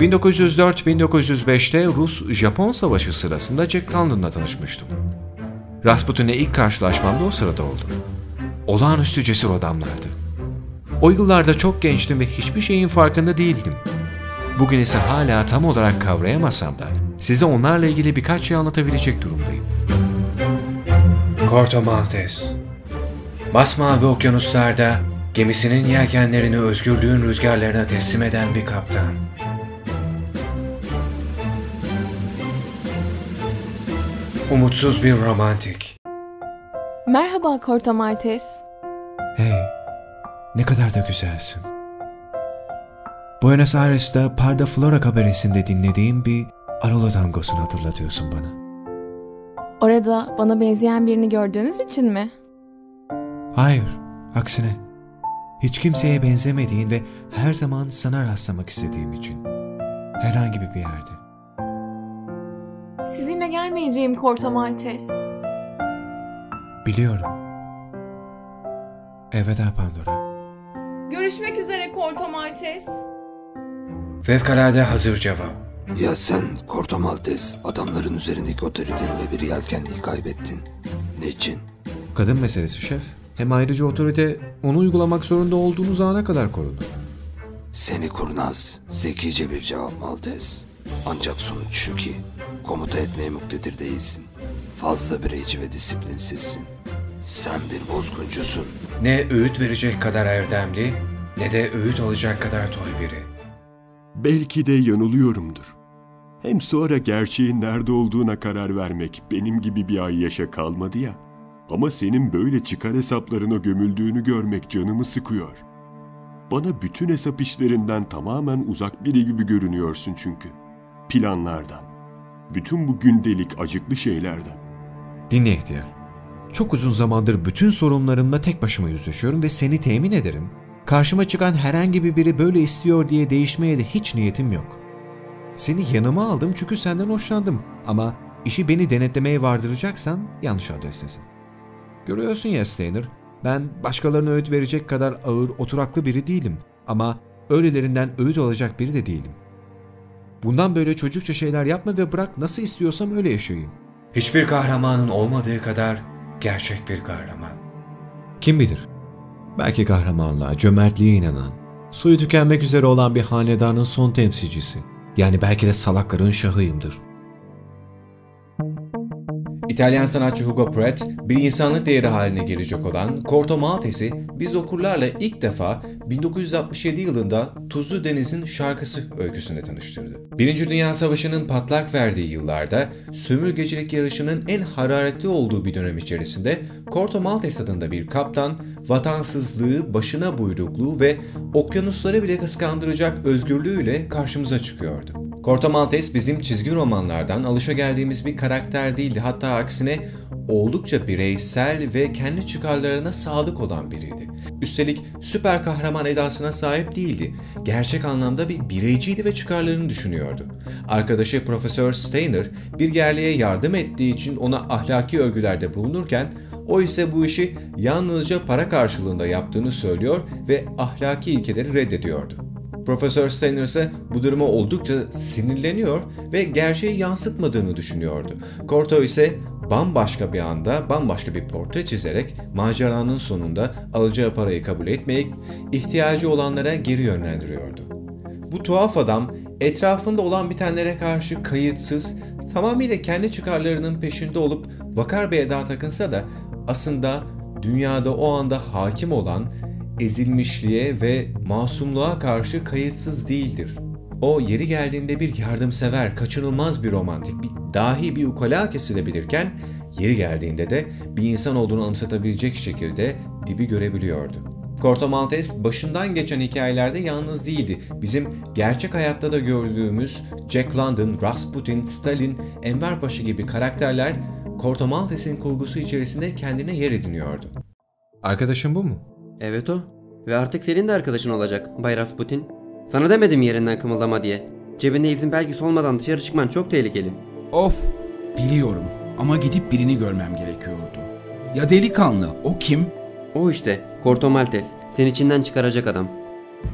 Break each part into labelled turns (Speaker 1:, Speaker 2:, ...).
Speaker 1: 1904-1905'te Rus-Japon Savaşı sırasında Jack London'la tanışmıştım. Rasputin'le ilk karşılaşmam da o sırada oldu. Olağanüstü cesur adamlardı. O yıllarda çok gençtim ve hiçbir şeyin farkında değildim. Bugün ise hala tam olarak kavrayamasam da size onlarla ilgili birkaç şey anlatabilecek durumdayım. Corto Maltese Basmavi okyanuslarda gemisinin yelkenlerini özgürlüğün rüzgarlarına teslim eden bir kaptan. Umutsuz bir romantik.
Speaker 2: Merhaba Corto Maltese.
Speaker 1: Hey, ne kadar da güzelsin. Buenos Aires'te Parda Flora kabaresinde dinlediğim bir Arola tangosunu hatırlatıyorsun bana.
Speaker 2: Orada bana benzeyen birini gördüğünüz için mi?
Speaker 1: Hayır, aksine. Hiç kimseye benzemediğin ve her zaman sana rastlamak istediğim için. Herhangi bir yerde.
Speaker 2: Gelmeyeceğim Corto Maltese.
Speaker 1: Biliyorum. Elveda Pandora.
Speaker 2: Görüşmek üzere Corto Maltese.
Speaker 1: Fevkalade hazır cevap.
Speaker 3: Ya sen Corto Maltese adamların üzerindeki otoriteni ve bir yelkenliği kaybettin. Niçin?
Speaker 1: Kadın meselesi şef. Hem ayrıca otorite onu uygulamak zorunda olduğunuz ana kadar korunur.
Speaker 3: Seni kurnaz, zekice bir cevap Maltese. Ancak sonuç şu ki komuta etmeye muktedir değilsin. Fazla bireyci ve disiplinsizsin. Sen bir bozguncusun.
Speaker 1: Ne öğüt verecek kadar erdemli ne de öğüt alacak kadar toy biri.
Speaker 4: Belki de yanılıyorumdur. Hem sonra gerçeğin nerede olduğuna karar vermek benim gibi bir ay yaşa kalmadı ya. Ama senin böyle çıkar hesaplarına gömüldüğünü görmek canımı sıkıyor. Bana bütün hesap işlerinden tamamen uzak biri gibi görünüyorsun çünkü. Planlardan. Bütün bu gündelik acıklı şeylerden.
Speaker 1: Dinle ihtiyar. Çok uzun zamandır bütün sorunlarımla tek başıma yüzleşiyorum ve seni temin ederim. Karşıma çıkan herhangi bir biri böyle istiyor diye değişmeye de hiç niyetim yok. Seni yanıma aldım çünkü senden hoşlandım ama işi beni denetlemeye vardıracaksan yanlış adrestesin. Görüyorsun ya Steiner, ben başkalarına öğüt verecek kadar ağır, oturaklı biri değilim ama öylelerinden öğüt alacak biri de değilim. Bundan böyle çocukça şeyler yapma ve bırak nasıl istiyorsam öyle yaşayayım. Hiçbir kahramanın olmadığı kadar gerçek bir kahraman. Kim bilir? Belki kahramanlığa, cömertliğe inanan, suyu tükenmek üzere olan bir hanedanın son temsilcisi. Yani belki de salakların şahıyımdır. İtalyan sanatçı Hugo Pratt, bir insanlık değeri haline gelecek olan Corto Maltese'i biz okurlarla ilk defa 1967 yılında Tuzlu Deniz'in şarkısı öyküsünde tanıştırdı. Birinci Dünya Savaşı'nın patlak verdiği yıllarda sömürgecilik yarışının en hararetli olduğu bir dönem içerisinde Corto Maltese adında bir kaptan vatansızlığı, başına buyrukluğu ve okyanusları bile kıskandıracak özgürlüğüyle karşımıza çıkıyordu. Corto Maltese bizim çizgi romanlardan alışageldiğimiz bir karakter değildi. Hatta aksine oldukça bireysel ve kendi çıkarlarına sadık olan biriydi. Üstelik süper kahraman edasına sahip değildi. Gerçek anlamda bir bireyciydi ve çıkarlarını düşünüyordu. Arkadaşı Profesör Steiner bir yerliğe yardım ettiği için ona ahlaki övgülerde bulunurken o ise bu işi yalnızca para karşılığında yaptığını söylüyor ve ahlaki ilkeleri reddediyordu. Profesör Steiner ise bu duruma oldukça sinirleniyor ve gerçeği yansıtmadığını düşünüyordu. Corto ise bambaşka bir anda bambaşka bir portre çizerek maceranın sonunda alacağı parayı kabul etmeyip ihtiyacı olanlara geri yönlendiriyordu. Bu tuhaf adam etrafında olan bitenlere karşı kayıtsız, tamamıyla kendi çıkarlarının peşinde olup vakar bir eda takınsa da aslında dünyada o anda hakim olan ezilmişliğe ve masumluğa karşı kayıtsız değildir. O yeri geldiğinde bir yardımsever, kaçınılmaz bir romantik, bir dahi bir ukala kesilebilirken yeri geldiğinde de bir insan olduğunu anımsatabilecek şekilde dibi görebiliyordu. Corto Maltese başından geçen hikayelerde yalnız değildi. Bizim gerçek hayatta da gördüğümüz Jack London, Rasputin, Stalin, Enver Paşa gibi karakterler Corto Maltese'in kurgusu içerisinde kendine yer ediniyordu. Arkadaşın bu mu?
Speaker 5: Evet o. Ve artık senin de arkadaşın olacak Bay Rasputin. Sana demedim yerinden kımıldama diye. Cebinde izin belgesi olmadan dışarı çıkman çok tehlikeli.
Speaker 6: Of, biliyorum ama gidip birini görmem gerekiyordu. Ya delikanlı, o kim?
Speaker 5: O işte, Corto Maltese. Seni içinden çıkaracak adam.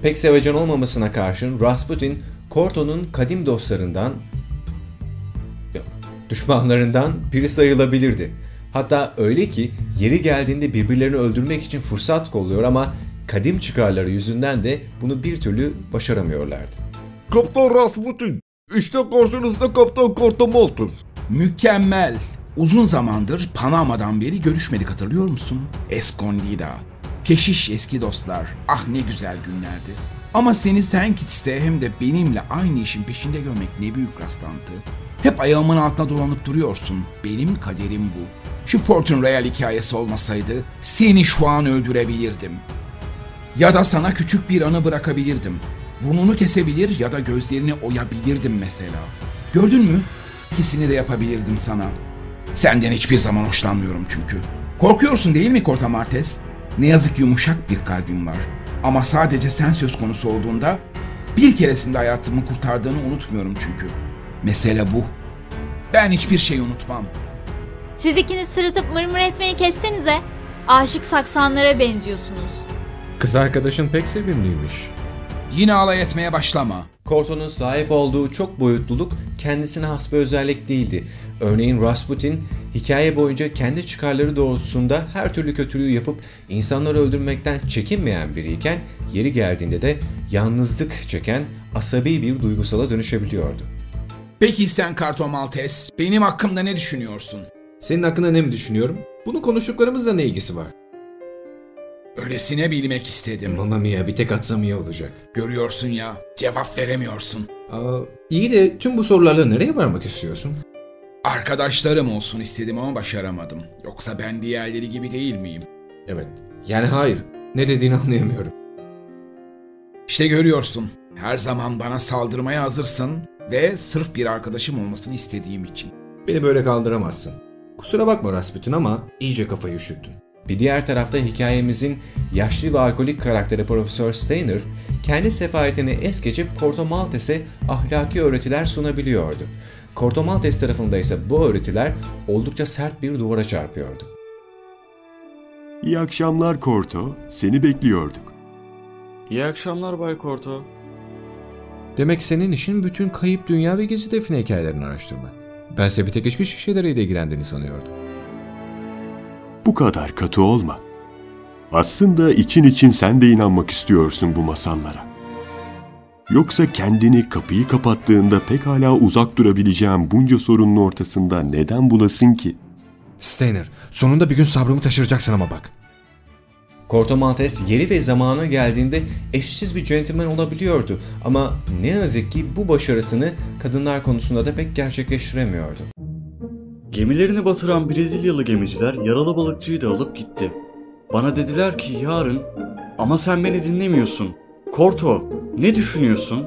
Speaker 1: Pek sevecen olmamasına karşın Rasputin Corto'nun kadim dostlarından yok, düşmanlarından biri sayılabilirdi. Hatta öyle ki yeri geldiğinde birbirlerini öldürmek için fırsat kolluyor ama kadim çıkarları yüzünden de bunu bir türlü başaramıyorlardı.
Speaker 7: Kaptan Rasputin, işte karşınızda Kaptan Kortomaltız.
Speaker 6: Mükemmel. Uzun zamandır Panama'dan beri görüşmedik hatırlıyor musun? Escondida. Keşiş eski dostlar. Ah ne güzel günlerdi. Ama seni St. Kitts'te hem de benimle aynı işin peşinde görmek ne büyük rastlantı. Hep ayağımın altına dolanıp duruyorsun. Benim kaderim bu. Şu Portun Real hikayesi olmasaydı seni şu an öldürebilirdim. Ya da sana küçük bir anı bırakabilirdim. Burnunu kesebilir ya da gözlerini oyabilirdim mesela. Gördün mü? İkisini de yapabilirdim sana. Senden hiçbir zaman hoşlanmıyorum çünkü. Korkuyorsun değil mi Corta Martes? Ne yazık yumuşak bir kalbim var. Ama sadece sen söz konusu olduğunda bir keresinde hayatımı kurtardığını unutmuyorum çünkü. Mesele bu. Ben hiçbir şey unutmam.
Speaker 8: Siz ikiniz sırıtıp mırmır etmeyi kessenize. Aşık saksanlara benziyorsunuz.
Speaker 1: Kız arkadaşın pek sevimliymiş.
Speaker 6: Yine alay etmeye başlama.
Speaker 1: Corto'nun sahip olduğu çok boyutluluk kendisine has bir özellik değildi. Örneğin Rasputin hikaye boyunca kendi çıkarları doğrultusunda her türlü kötülüğü yapıp insanları öldürmekten çekinmeyen biriyken yeri geldiğinde de yalnızlık çeken asabi bir duygusala dönüşebiliyordu.
Speaker 6: Peki sen Karto Maltes, benim hakkımda ne düşünüyorsun?
Speaker 1: Senin hakkında ne mi düşünüyorum? Bunun konuştuklarımızla ne ilgisi var?
Speaker 6: Öylesine bilmek istedim.
Speaker 1: Mamma mia bir tek atsam iyi olacak.
Speaker 6: Görüyorsun ya, cevap veremiyorsun.
Speaker 1: Aa, iyi de tüm bu sorularla nereye varmak istiyorsun?
Speaker 6: Arkadaşlarım olsun istedim ama başaramadım. Yoksa ben diğerleri gibi değil miyim?
Speaker 1: Evet. Yani hayır. Ne dediğini anlayamıyorum.
Speaker 6: İşte görüyorsun. Her zaman bana saldırmaya hazırsın ve sırf bir arkadaşım olmasını istediğim için.
Speaker 1: Beni böyle kaldıramazsın. Kusura bakma Rasputin ama iyice kafayı üşüttün. Bir diğer tarafta hikayemizin yaşlı ve alkolik karakteri Profesör Steiner, kendi sefaletini es geçip Corto Maltes'e ahlaki öğretiler sunabiliyordu. Corto Maltes tarafında ise bu öğretiler oldukça sert bir duvara çarpıyordu.
Speaker 4: İyi akşamlar Korto, seni bekliyorduk.
Speaker 7: İyi akşamlar Bay Korto.
Speaker 1: Demek senin işin bütün kayıp dünya ve gizli define hikayelerini araştırmak. Bense bir tek içki şişeleriyle ilgilendiğini sanıyordum.
Speaker 4: Bu kadar katı olma. Aslında için için sen de inanmak istiyorsun bu masallara. Yoksa kendini kapıyı kapattığında pek hala uzak durabileceğin bunca sorunun ortasında neden bulasın ki?
Speaker 1: Steiner, sonunda bir gün sabrımı taşıracaksın ama bak. Corto Maltese yeri ve zamanı geldiğinde eşsiz bir centilmen olabiliyordu ama ne yazık ki bu başarısını kadınlar konusunda da pek gerçekleştiremiyordu.
Speaker 7: Gemilerini batıran Brezilyalı gemiciler yaralı balıkçıyı da alıp gitti. Bana dediler ki yarın ama sen beni dinlemiyorsun. Korto ne düşünüyorsun?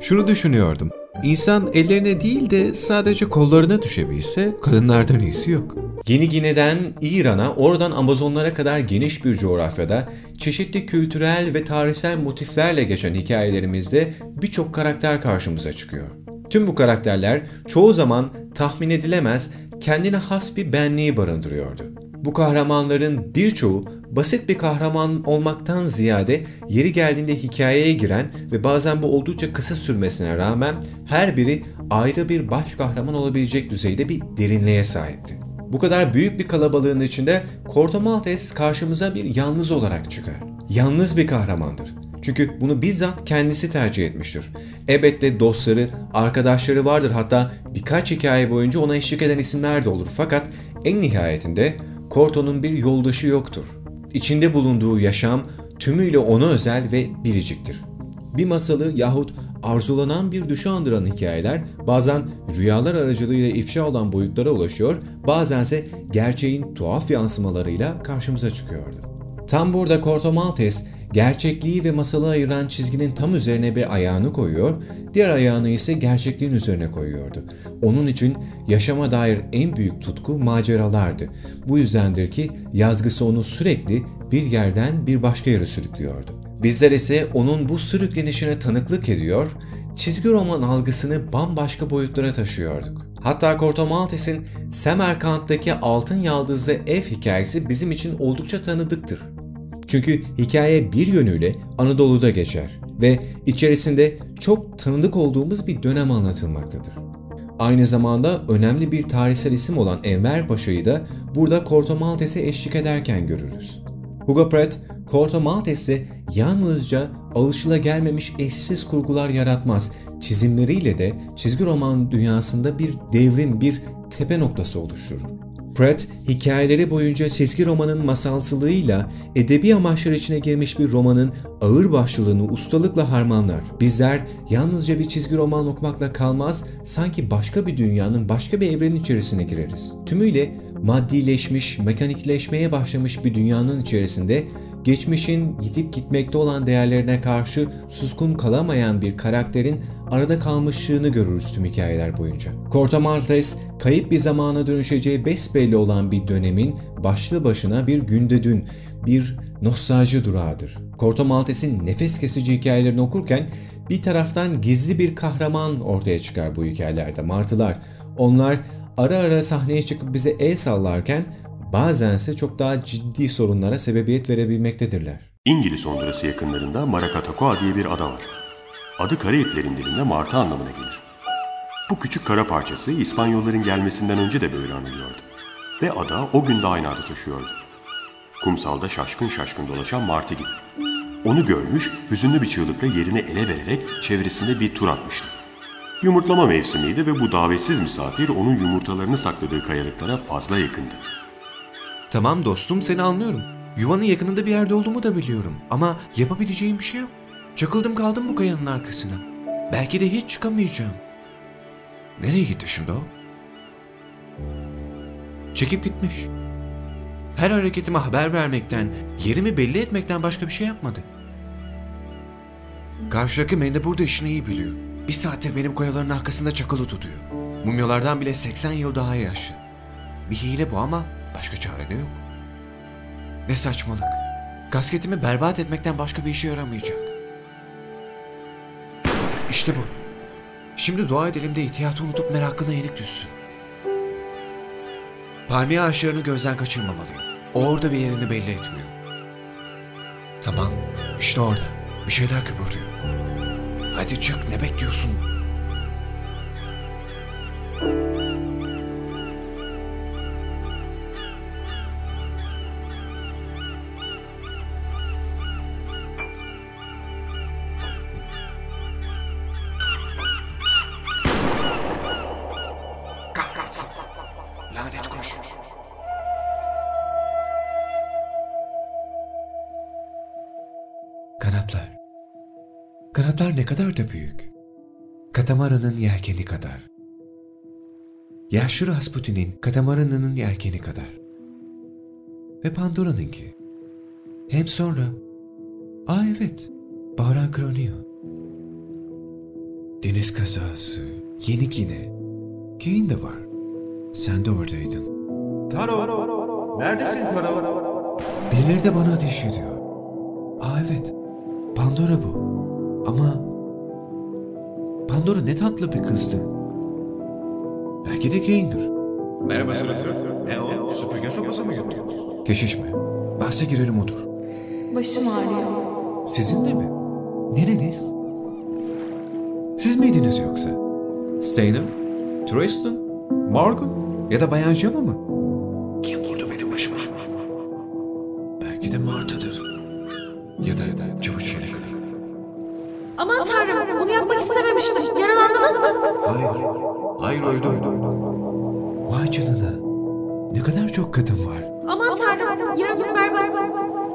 Speaker 1: Şunu düşünüyordum. İnsan ellerine değil de sadece kollarına düşebilse kadınlardan iyisi yok. Yeni Gine'den İran'a, oradan Amazonlara kadar geniş bir coğrafyada çeşitli kültürel ve tarihsel motiflerle geçen hikayelerimizde birçok karakter karşımıza çıkıyor. Tüm bu karakterler çoğu zaman tahmin edilemez, kendine has bir benliği barındırıyordu. Bu kahramanların birçoğu basit bir kahraman olmaktan ziyade yeri geldiğinde hikayeye giren ve bazen bu oldukça kısa sürmesine rağmen her biri ayrı bir baş kahraman olabilecek düzeyde bir derinliğe sahipti. Bu kadar büyük bir kalabalığın içinde Corto Maltese karşımıza bir yalnız olarak çıkar. Yalnız bir kahramandır. Çünkü bunu bizzat kendisi tercih etmiştir. Elbette dostları, arkadaşları vardır hatta birkaç hikaye boyunca ona eşlik eden isimler de olur. Fakat en nihayetinde Corto'nun bir yoldaşı yoktur. İçinde bulunduğu yaşam tümüyle ona özel ve biriciktir. Bir masalı yahut arzulanan bir düşü andıran hikayeler bazen rüyalar aracılığıyla ifşa olan boyutlara ulaşıyor, bazense gerçeğin tuhaf yansımalarıyla karşımıza çıkıyordu. Tam burada Corto Maltese gerçekliği ve masalı ayıran çizginin tam üzerine bir ayağını koyuyor, diğer ayağını ise gerçekliğin üzerine koyuyordu. Onun için yaşama dair en büyük tutku maceralardı. Bu yüzdendir ki yazgısı onu sürekli bir yerden bir başka yere sürüklüyordu. Bizler ise onun bu sürüklenişine tanıklık ediyor, çizgi roman algısını bambaşka boyutlara taşıyorduk. Hatta Corto Maltese'in Semerkant'taki Altın Yaldızlı Ev hikayesi bizim için oldukça tanıdıktır. Çünkü hikaye bir yönüyle Anadolu'da geçer ve içerisinde
Speaker 9: çok tanıdık olduğumuz bir dönem anlatılmaktadır. Aynı zamanda önemli bir tarihsel isim olan Enver Paşa'yı da burada Corto Maltes'e eşlik ederken görürüz. Hugo Pratt, Corto Maltes'te yalnızca alışılagelmemiş eşsiz kurgular yaratmaz, çizimleriyle de çizgi roman dünyasında bir devrim, bir tepe noktası oluşturur. Pratt, hikayeleri boyunca çizgi romanın masalsılığıyla edebi amaçlar içine girmiş bir romanın ağır başlılığını ustalıkla harmanlar. Bizler yalnızca bir çizgi roman okumakla kalmaz, sanki başka bir dünyanın başka bir evrenin içerisine gireriz. Tümüyle maddileşmiş, mekanikleşmeye başlamış bir dünyanın içerisinde geçmişin gidip gitmekte olan değerlerine karşı suskun kalamayan bir karakterin arada kalmışlığını görürüz tüm hikayeler boyunca. Corto Maltese, kayıp bir zamana dönüşeceği besbelli olan bir dönemin başlı başına bir günde dün, bir nostalji durağıdır. Corto Maltese'in nefes kesici hikayelerini okurken bir taraftan gizli bir kahraman ortaya çıkar bu hikayelerde, martılar. Onlar ara ara sahneye çıkıp bize el sallarken bazense çok daha ciddi sorunlara sebebiyet verebilmektedirler.
Speaker 4: İngiliz Hondurası yakınlarında Maracatacoa diye bir ada var. Adı Karayiplerin dilinde martı anlamına gelir. Bu küçük kara parçası İspanyolların gelmesinden önce de böyle anılıyordu. Ve ada o gün de aynı adı taşıyordu. Kumsalda şaşkın şaşkın dolaşan martı gibi. Onu görmüş, hüzünlü bir çığlıkla yerini ele vererek çevresinde bir tur atmıştı. Yumurtlama mevsimiydi ve bu davetsiz misafir onun yumurtalarını sakladığı kayalıklara fazla yakındı.
Speaker 1: Tamam dostum seni anlıyorum. Yuvanın yakınında bir yerde olduğumu da biliyorum. Ama yapabileceğim bir şey yok. Çakıldım kaldım bu kayanın arkasına. Belki de hiç çıkamayacağım. Nereye gitti şimdi o? Çekip gitmiş. Her hareketime haber vermekten, yerimi belli etmekten başka bir şey yapmadı. Karşıdaki mende burada işini iyi biliyor. Bir saattir benim kayaların arkasında çakılı tutuyor. Mumyalardan bile 80 yıl daha yaşlı. Bir hile bu ama başka çare de yok. Ne saçmalık. Kasketimi berbat etmekten başka bir işe yaramayacak. İşte bu. Şimdi dua edelim de ihtiyatı unutup merakına yenik düşsün. Palmiye ağaçlarını gözden kaçırmamalıyım. O orada bir yerini belli etmiyor. Tamam, işte orada. Bir şeyler kıpırdıyor. Hadi çık, ne bekliyorsun? Kanatlar ne kadar da büyük. Katamaranın yelkeni kadar. Yaşlı Rasputin'in katamaranının yelkeni kadar. Ve Pandora'nınki. Hem sonra... Aa evet, Bağıran Kronio. Deniz kazası, yenik yine. Kane de var. Sen de oradaydın.
Speaker 10: Taro, neredesin Taro?
Speaker 1: Birileri de bana ateş ediyor. Aa evet. Pandora bu. Ama... Pandora ne tatlı bir kızdı. Belki de Kane'dir.
Speaker 10: Merhaba suratı. Ne o? Süpürge sopası mı yuttunuz?
Speaker 1: Keşiş mi? Bahse girelim odur.
Speaker 11: Başım ağrıyor.
Speaker 1: Sizin de mi? Nereniz? Siz miydiniz yoksa? Steiner? Tristan? Morgan? Ya da Bayan Java mı?
Speaker 12: İstememiştim. Yaralandınız mı?
Speaker 1: Hayır. Hayır öldüm. Vay canına. Ne kadar çok kadın var.
Speaker 12: Aman tanrım yaranız berbat.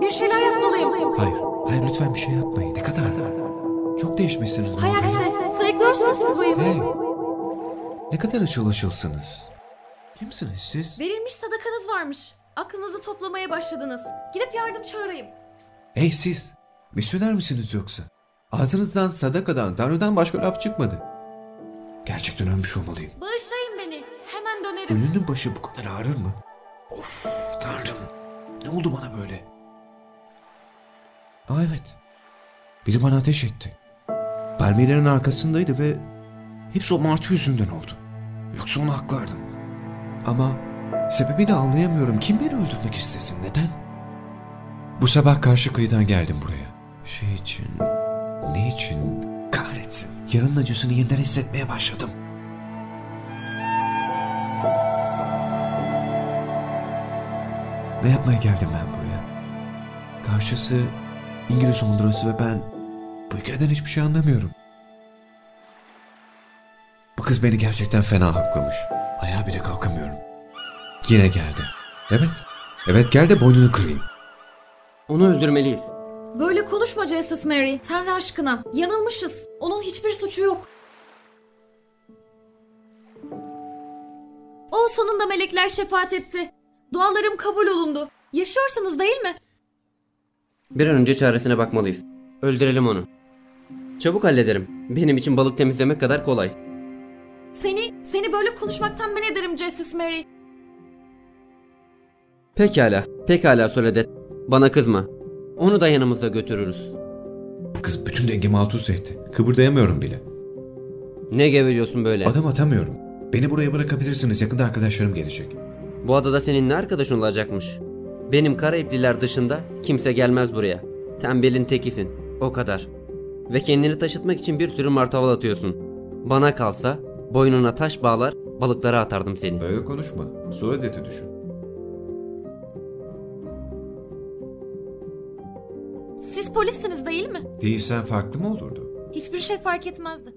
Speaker 12: Bir şeyler yapmalıyım.
Speaker 1: Hayır. Hayır lütfen bir şey yapmayın. Ne kadar da. Çok değişmişsiniz
Speaker 12: Hay
Speaker 1: Morgan.
Speaker 12: aksi sayıklıyorsunuz siz bayımı.
Speaker 1: Hey. Ne kadar ışıl ışılsınız. Kimsiniz siz?
Speaker 12: Verilmiş sadakanız varmış. Aklınızı toplamaya başladınız. Gidip yardım çağırayım.
Speaker 1: Hey siz. Misyoner misiniz yoksa? Ağzınızdan sadakadan, tanrıdan başka laf çıkmadı. Gerçekten ölmüş olmalıyım.
Speaker 12: Bağışlayın beni. Hemen dönerim.
Speaker 1: Ölünün başı bu kadar ağrır mı? Of tanrım. Ne oldu bana böyle? Aa evet. Biri bana ateş etti. Palmiyelerin arkasındaydı ve hepsi o martı yüzünden oldu. Yoksa onu haklardım. Ama sebebini anlayamıyorum. Kim beni öldürmek istesin? Neden? Bu sabah karşı kıyıdan geldim buraya. Şey için... Ne için? Kahretsin.
Speaker 13: Yarının acısını yeniden hissetmeye başladım. Ne yapmaya geldim ben buraya? Karşısı İngiliz Honduras ve ben bu ülkeden hiçbir şey anlamıyorum. Bu kız beni gerçekten fena haklamış. Ayağa bile kalkamıyorum. Yine geldi. Evet. Evet gel de boynunu kırayım.
Speaker 5: Onu öldürmeliyiz.
Speaker 12: Böyle konuşma Jesus Mary. Tanrı aşkına. Yanılmışız. Onun hiçbir suçu yok. O sonunda melekler şefaat etti. Dualarım kabul olundu. Yaşıyorsunuz değil mi?
Speaker 5: Bir an önce çaresine bakmalıyız. Öldürelim onu. Çabuk hallederim. Benim için balık temizlemek kadar kolay.
Speaker 12: Seni, seni böyle konuşmaktan men ederim Jesus Mary.
Speaker 5: Pekala, pekala Soledad. Bana kızma. Onu da yanımızda götürürüz.
Speaker 1: Kız bütün dengemi alt üst etti. Kıpırdayamıyorum bile.
Speaker 5: Ne geveliyorsun böyle?
Speaker 1: Adım atamıyorum. Beni buraya bırakabilirsiniz. Yakında arkadaşlarım gelecek.
Speaker 5: Bu adada senin ne arkadaşın olacakmış? Benim Karayipliler dışında kimse gelmez buraya. Tembelin tekisin. O kadar. Ve kendini taşıtmak için bir sürü martaval atıyorsun. Bana kalsa boynuna taş bağlar balıklara atardım seni.
Speaker 1: Böyle konuşma. Sonra dete düşün.
Speaker 12: Siz polistiniz değil mi?
Speaker 1: Değilsen farklı mı olurdu?
Speaker 12: Hiçbir şey fark etmezdi.